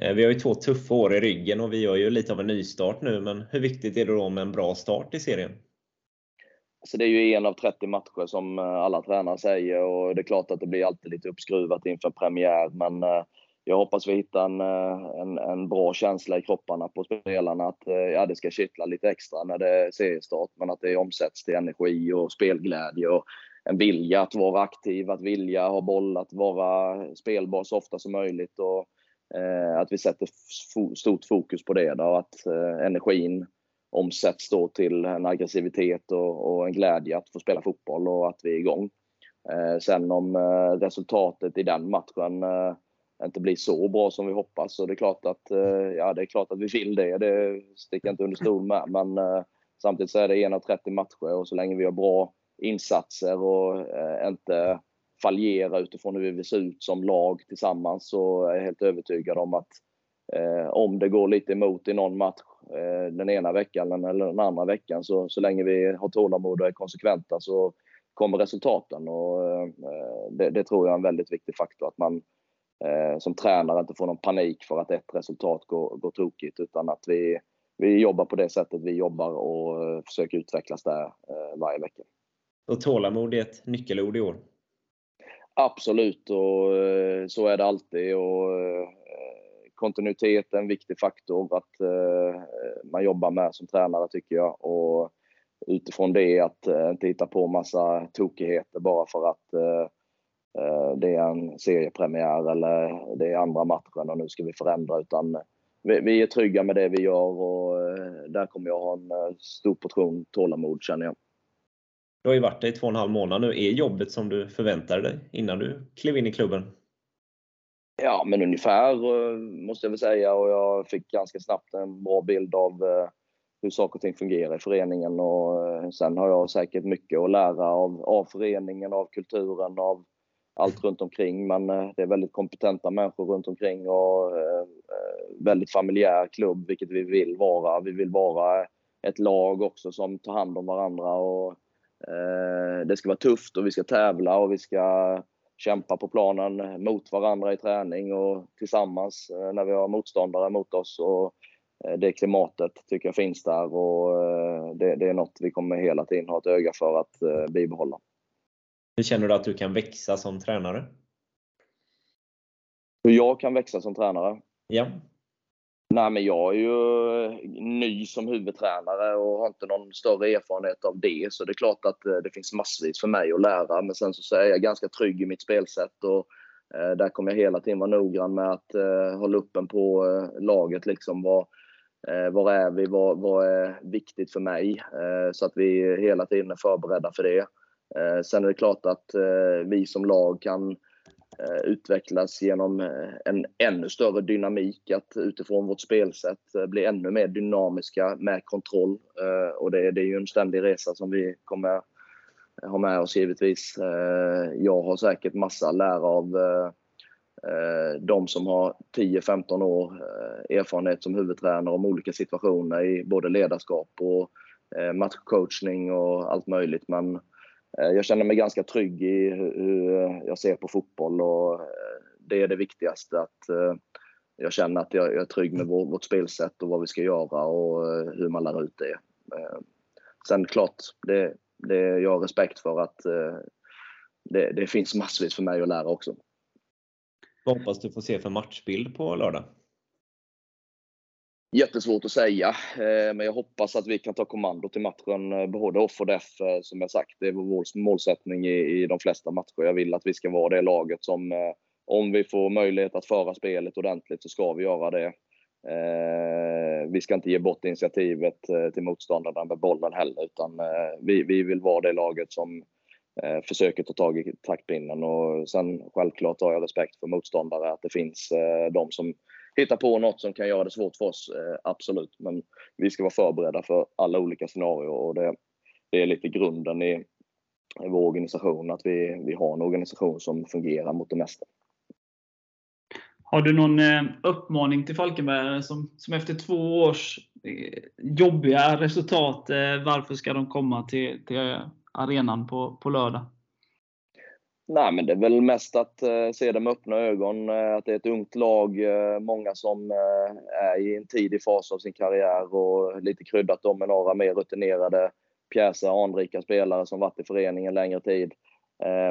Eh, vi har ju två tuffa år i ryggen och vi gör ju lite av en nystart nu, men hur viktigt är det då med en bra start i serien? Så det är ju en av 30 matcher som eh, alla tränare säger och det är klart att det blir alltid lite uppskruvat inför premiär, men eh, jag hoppas vi hittar en, eh, en, en, bra känsla i kropparna på spelarna att eh, ja, det ska kittla lite extra när det är seriestart, men att det omsätts till energi och spelglädje och en vilja att vara aktiv, att vilja ha boll, att vara spelbar så ofta som möjligt och eh, att vi sätter stort fokus på det då, och att eh, energin omsätts då till en aggressivitet och, och, en glädje att få spela fotboll och att vi är igång. Eh, sen om eh, resultatet i den matchen eh, inte blir så bra som vi hoppas. Så det är klart att, eh, ja, det är klart att vi vill det. Det sticker jag inte under stol med. Men eh, samtidigt så är det en av 30 matcher och så länge vi har bra insatser och eh, inte fallerar utifrån hur vi vill se ut som lag tillsammans så är jag helt övertygad om att eh, om det går lite emot i någon match eh, den ena veckan eller den andra veckan så, så länge vi har tålamod och är konsekventa så kommer resultaten och eh, det, det, tror jag är en väldigt viktig faktor att man som tränare inte får någon panik för att ett resultat går, går tokigt utan att vi, vi jobbar på det sättet vi jobbar och försöker utvecklas där varje vecka. Och tålamod är ett nyckelord i år? Absolut, och så är det alltid. Och kontinuitet är en viktig faktor att man jobbar med som tränare tycker jag. Och utifrån det att inte hitta på massa tokigheter bara för att det är en seriepremiär eller det är andra matchen och nu ska vi förändra. Utan vi är trygga med det vi gör och där kommer jag ha en stor portion tålamod känner jag. Du har ju varit där i två och en halv månad nu. Är jobbet som du förväntade dig innan du klev in i klubben? Ja, men ungefär måste jag väl säga och jag fick ganska snabbt en bra bild av hur saker och ting fungerar i föreningen och sen har jag säkert mycket att lära av, av föreningen, av kulturen, av allt runt omkring. Men eh, det är väldigt kompetenta människor runt omkring och eh, eh, väldigt familjär klubb, vilket vi vill vara. Vi vill vara ett lag också som tar hand om varandra och det ska vara tufft och vi ska tävla och vi ska kämpa på planen mot varandra i träning och tillsammans när vi har motståndare mot oss. Och det klimatet tycker jag finns där och det, det är något vi kommer hela tiden ha ett öga för att bibehålla. Hur känner du att du kan växa som tränare? Hur jag kan växa som tränare? Ja. Nej, men jag är ju ny som huvudtränare och har inte någon större erfarenhet av det. Så det är klart att det finns massvis för mig att lära. Men sen så är jag ganska trygg i mitt spelsätt och där kommer jag hela tiden vara noggrann med att hålla uppen på laget. Liksom var, var är vi? Vad, vad är viktigt för mig? Så att vi hela tiden är förberedda för det. Eh, sen är det klart att eh, vi som lag kan eh, utvecklas genom en ännu större dynamik, att utifrån vårt spelsätt bli ännu mer dynamiska med kontroll. Och det, det är ju en ständig resa som vi kommer ha med oss givetvis. Jag har säkert massa att lära av de som har 10-15 år erfarenhet som huvudtränare om olika situationer i både ledarskap och matchcoachning och allt möjligt. Men Eh, jag känner mig ganska trygg i hur eh, jag ser på fotboll och eh, det är det viktigaste att jag känner att jag är trygg med vårt spelsätt och vad vi ska göra och hur man lär ut det. Sen klart, det, det jag har respekt för att det, det finns massvis för mig att lära också. Vad hoppas du få se för matchbild på lördag? Jättesvårt att säga, eh, men jag hoppas att vi kan ta kommando till matchen, eh, både off och def. Eh, som jag sagt, det är vår målsättning i de flesta matcher. Jag vill att vi ska vara det laget som, om vi får möjlighet att föra spelet ordentligt, så ska vi göra det. Vi ska inte ge bort initiativet till motståndarna med bollen heller, utan vi, vi vill vara det laget som försöker ta tag i taktpinnen. Och sen självklart har jag respekt för motståndare, att det finns de som hitta på något som kan göra det svårt för oss, eh, absolut. Men vi ska vara förberedda för alla olika scenarier och det, det är lite grunden i, i vår organisation, att vi, vi har en organisation som fungerar mot det mesta. Har du någon eh, uppmaning till Falkenberg som, som efter två års eh, jobbiga resultat, varför ska de komma till, till arenan på, på lördag? Nej, men det är väl mest att eh, se det med öppna ögon. Eh, att det är ett ungt lag, eh, många som är i en tidig fas av sin karriär och lite kryddat om med några mer rutinerade pjäser, anrika spelare som varit i föreningen längre tid.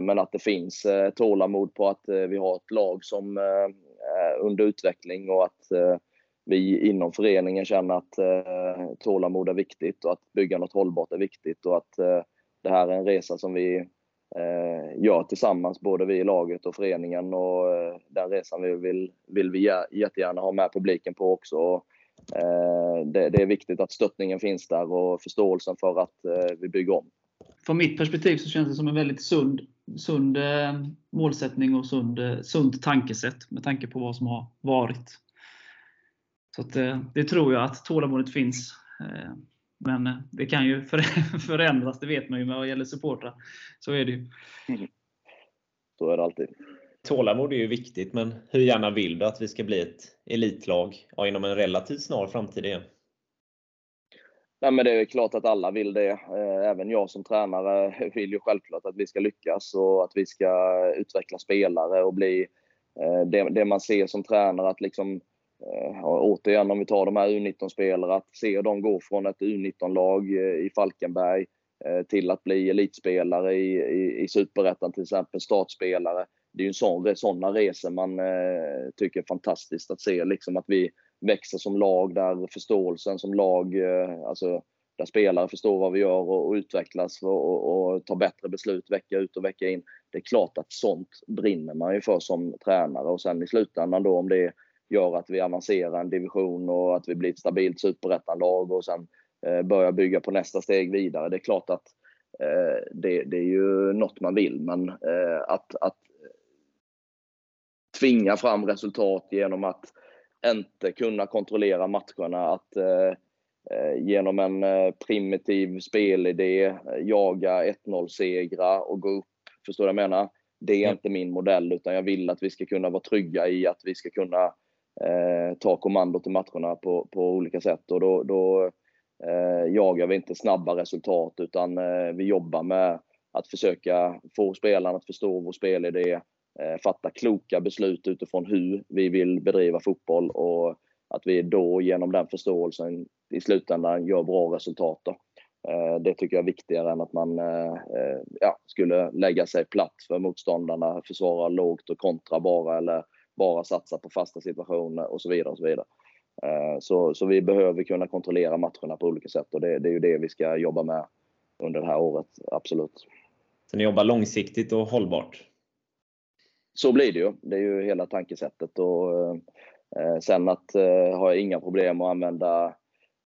Men att det finns tålamod på att vi har ett lag som är under utveckling och att vi inom föreningen känner att tålamod är viktigt och att bygga något hållbart är viktigt och att det här är en resa som vi Eh, gör tillsammans, både vi i laget och föreningen. Och eh, den resan vi vill, vill vi jättegärna ha med publiken på också. Eh, det, det är viktigt att stöttningen finns där och förståelsen för att vi bygger om. Från mitt perspektiv så känns det som en väldigt sund, sund målsättning och sund, sunt tankesätt med tanke på vad som har varit. Så att, det tror jag att tålamodet finns. Men det kan ju <laughs> förändras, det vet man ju vad gäller supportrar. Så är det ju. Så är det alltid. Tålamod är ju viktigt, men hur gärna vill du att vi ska bli ett elitlag ja, inom en relativt snar framtid igen? Nej, men det är klart att alla vill det. Även jag som tränare <laughs> vill ju självklart att vi ska lyckas och att vi ska utveckla spelare och bli det, det man ser som tränare att liksom Eh, återigen om vi tar de här U19-spelarna, att se dem gå från ett U19-lag eh, i Falkenberg eh, till att bli elitspelare i, i, i Superettan till exempel, startspelare. Det är ju sån, sådana resor man eh, tycker är fantastiskt att se, liksom att vi växer som lag, där förståelsen som lag, eh, alltså där spelare förstår vad vi gör och, och utvecklas och, och, och, tar bättre beslut vecka ut och vecka in. Det är klart att sånt brinner man ju för som tränare och sen i slutändan då om det är gör att vi avancerar en division och att vi blir ett stabilt superettanlag och sen eh, börjar bygga på nästa steg vidare. Det är klart att eh, det, det, är ju något man vill men eh, att, att tvinga fram resultat genom att inte kunna kontrollera matcherna, att eh, eh genom en eh, primitiv spelidé jaga 1-0-segrar och gå upp. Förstår du vad jag menar? Det är inte min modell, utan jag vill att vi ska kunna vara trygga i att vi ska kunna eh, ta kommandot i matcherna på, på olika sätt. Och då, då eh, jagar vi inte snabba resultat, utan eh, vi jobbar med att försöka få spelarna att förstå vår spelidé, Eh, fatta kloka beslut utifrån hur vi vill bedriva fotboll och att vi då genom den förståelsen i slutändan gör bra resultat. Då. Eh, det tycker jag är viktigare än att man eh, eh, ja, skulle lägga sig platt för motståndarna, försvara lågt och kontra bara eller bara satsa på fasta situationer och så vidare. Och så, vidare. Så, så vi behöver kunna kontrollera matcherna på olika sätt och det, det är ju det vi ska jobba med under det här året, absolut. Så ni jobbar långsiktigt och hållbart? så blir det ju. Det är ju hela tankesättet. Och, eh, sen att eh, har jag inga problem att använda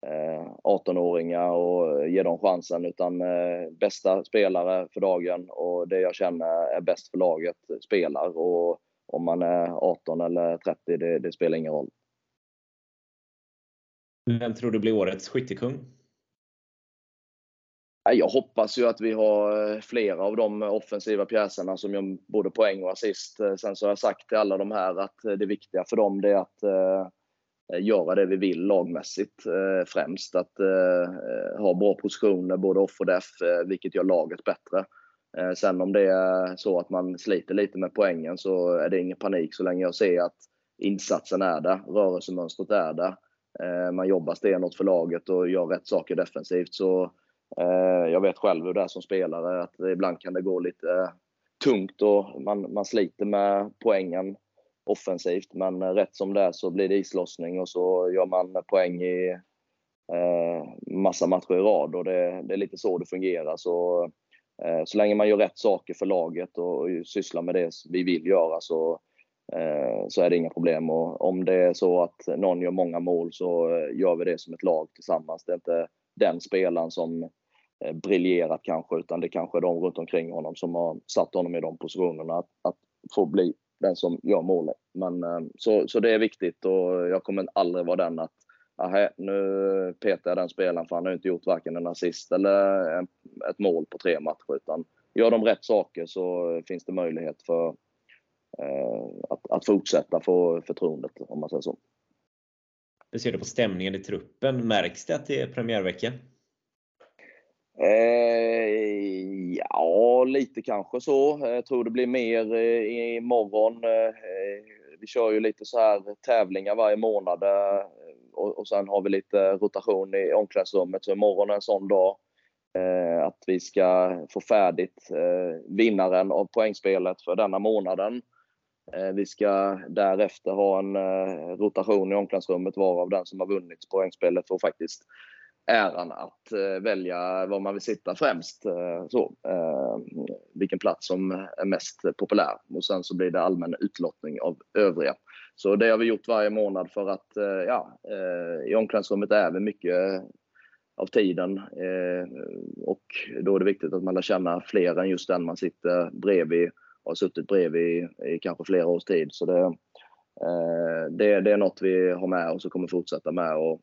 eh, 18-åringar och ge dem chansen. Utan eh, bästa spelare för dagen och det jag känner är bäst för laget spelar. Och om man är 18 eller 30, det, det spelar ingen roll. Vem tror du blir årets skyttekung? Jag hoppas ju att vi har eh, flera av de offensiva pjäserna som gör både poäng och assist. Eh, sen så har jag sagt till alla de här att eh, det viktiga för dem är att göra det vi vill lagmässigt främst. Att ha bra positioner både off och def, vilket gör laget bättre. Eh, sen om det är så att man sliter lite med poängen så är det ingen panik så länge jag ser att insatsen är där, rörelsemönstret är där. Eh, man jobbar stenhårt för laget och gör rätt saker defensivt. Så eh, jag vet själv hur det är som spelare, att ibland kan det gå lite tungt och man, man sliter med poängen offensivt. Men rätt som det är så blir det islossning och så gör man poäng i massa matcher i rad. Och det, det, är lite så det fungerar. Så, Eh, så länge man gör rätt saker för laget och, sysslar med det vi vill göra så, eh, så är det inga problem. Och om det är så att någon gör många mål så eh, gör vi det som ett lag tillsammans. Det är inte den spelaren som briljerat kanske, utan det kanske är de runt omkring honom som har satt honom i de positionerna att, att få bli den som gör målet. Men, så, så det är viktigt och jag kommer aldrig vara den att aha, nu petar jag den spelaren för han har inte gjort varken en assist eller ett mål på tre matcher. Utan gör de rätt saker så finns det möjlighet för eh, att, att fortsätta få förtroendet om man säger så. Hur ser du på stämningen i truppen? Märks det att det är premiärvecka? Eh, ja, lite kanske så. Jag tror det blir mer eh, imorgon. Eh, vi kör ju lite så här tävlingar varje månad eh, och, och sen har vi lite rotation i omklädningsrummet. Så imorgon är en sån dag. Eh, att vi ska få färdigt eh, vinnaren av poängspelet för denna månaden. Eh, vi ska därefter ha en eh, rotation i omklädningsrummet varav den som har vunnit poängspelet får faktiskt äran att eh, välja var man vill sitta främst. Eh, så, eh, vilken plats som är mest populär. Och sen så blir det allmän utlottning av övriga. Så det har vi gjort varje månad för att eh, ja, eh, i omklädningsrummet är vi mycket eh, av tiden. och då är det viktigt att man lär känna fler än just den man sitter bredvid och har suttit bredvid i, kanske flera års tid. Så det, det, det är något vi har med oss och kommer fortsätta med. Och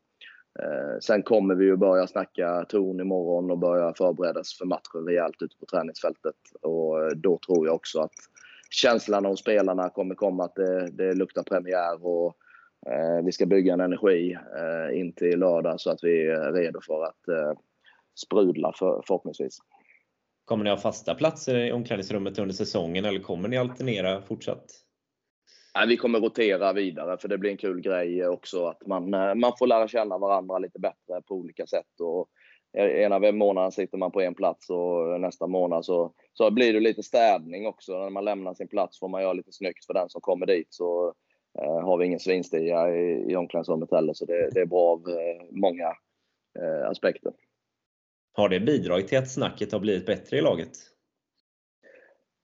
sen kommer vi ju börja snacka ton imorgon och börja förberedas för matchen rejält ute på träningsfältet. Och då tror jag också att känslan hos spelarna kommer komma att det, det luktar premiär och eh, vi ska bygga en energi eh, in till lördag så att vi är redo för att eh, sprudla för, förhoppningsvis. Kommer ni ha fasta platser i omklädningsrummet under säsongen eller kommer ni alternera fortsatt? Nej, vi kommer rotera vidare för det blir en kul grej också att man, eh, man får lära känna varandra lite bättre på olika sätt. Och ena månaden sitter man på en plats och nästa månad så, så blir det lite städning också. När man lämnar sin plats får man göra lite snyggt för den som kommer dit. Så eh, har vi ingen svinstia i, i omklädningsrummet heller. Så det, det är bra av eh, många eh, aspekter. Har det bidragit till att snacket har blivit bättre i laget?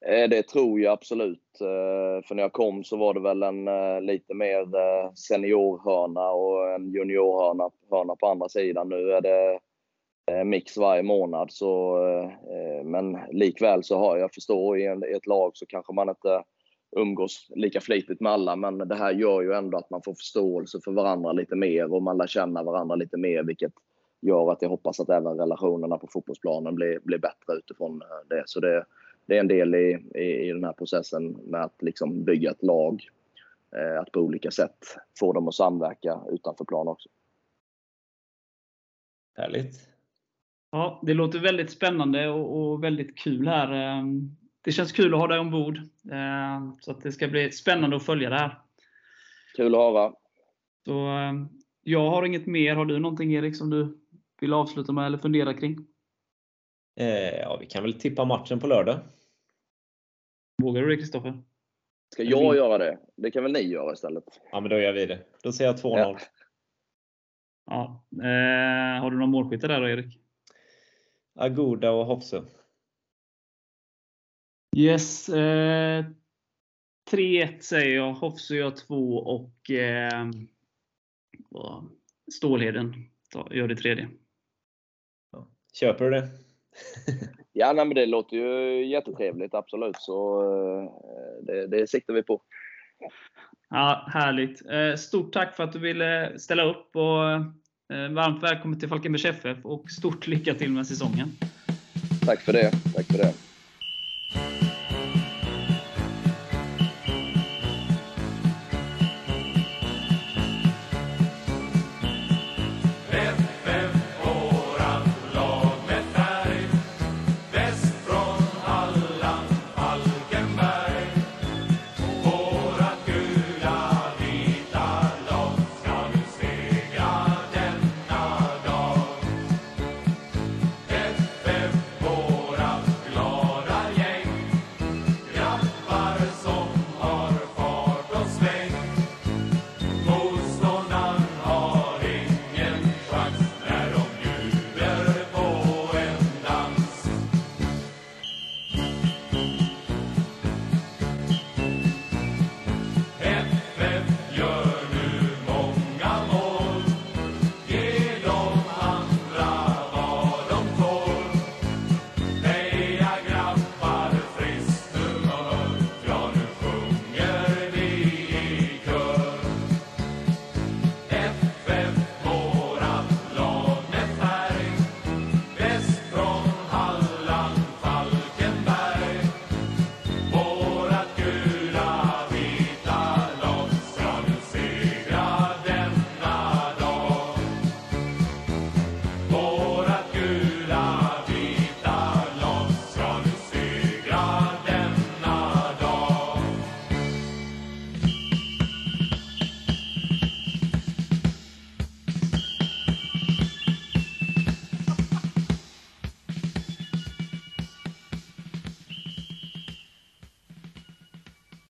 Eh, det tror jag absolut. Eh, för när jag kom så var det väl en eh, lite mer seniorhörna och en juniorhörna hörna på andra sidan. Nu är det Eh, mix varje månad. Så, eh, men likväl så har jag förstår i ett lag så kanske man inte umgås lika flitigt med alla. Men det här gör ju ändå att man får förståelse för varandra lite mer och man lär känna varandra lite mer. Vilket gör att jag hoppas att även relationerna på fotbollsplanen blir, blir bättre utifrån eh, det. Så det, det är en del i, i, i den här processen med att liksom bygga ett lag. Eh, att på olika sätt få dem att samverka utanför plan också. Härligt. Ja, det låter väldigt spännande och, och väldigt kul här. Ehm, det känns kul att ha dig ombord. Ehm, så att det ska bli spännande att följa det här. Kul att höra. Så, ehm, jag har inget mer. Har du någonting Erik som du vill avsluta med eller fundera kring? Eh, ja, vi kan väl tippa matchen på lördag. Vågar du det Kristoffer? Ska jag göra det? Det kan väl ni göra istället? Ja, men då gör vi det. Då säger jag 2-0. Ja. ja. Eh, har du någon målskytte där då, Erik? Agoda och Hofse. Yes. Eh, 3-1 säger jag. Hofse gör 2 och eh, Stålheden gör det tredje. Köper du det? <laughs> ja, nej, men det låter ju jättetrevligt, absolut. Så eh, det, det siktar vi på. Ja, Härligt. Eh, stort tack för att du ville ställa upp och Eh, varmt välkommen till Falkenbergs FF och stort lycka till med säsongen. Tack för det. Tack för det.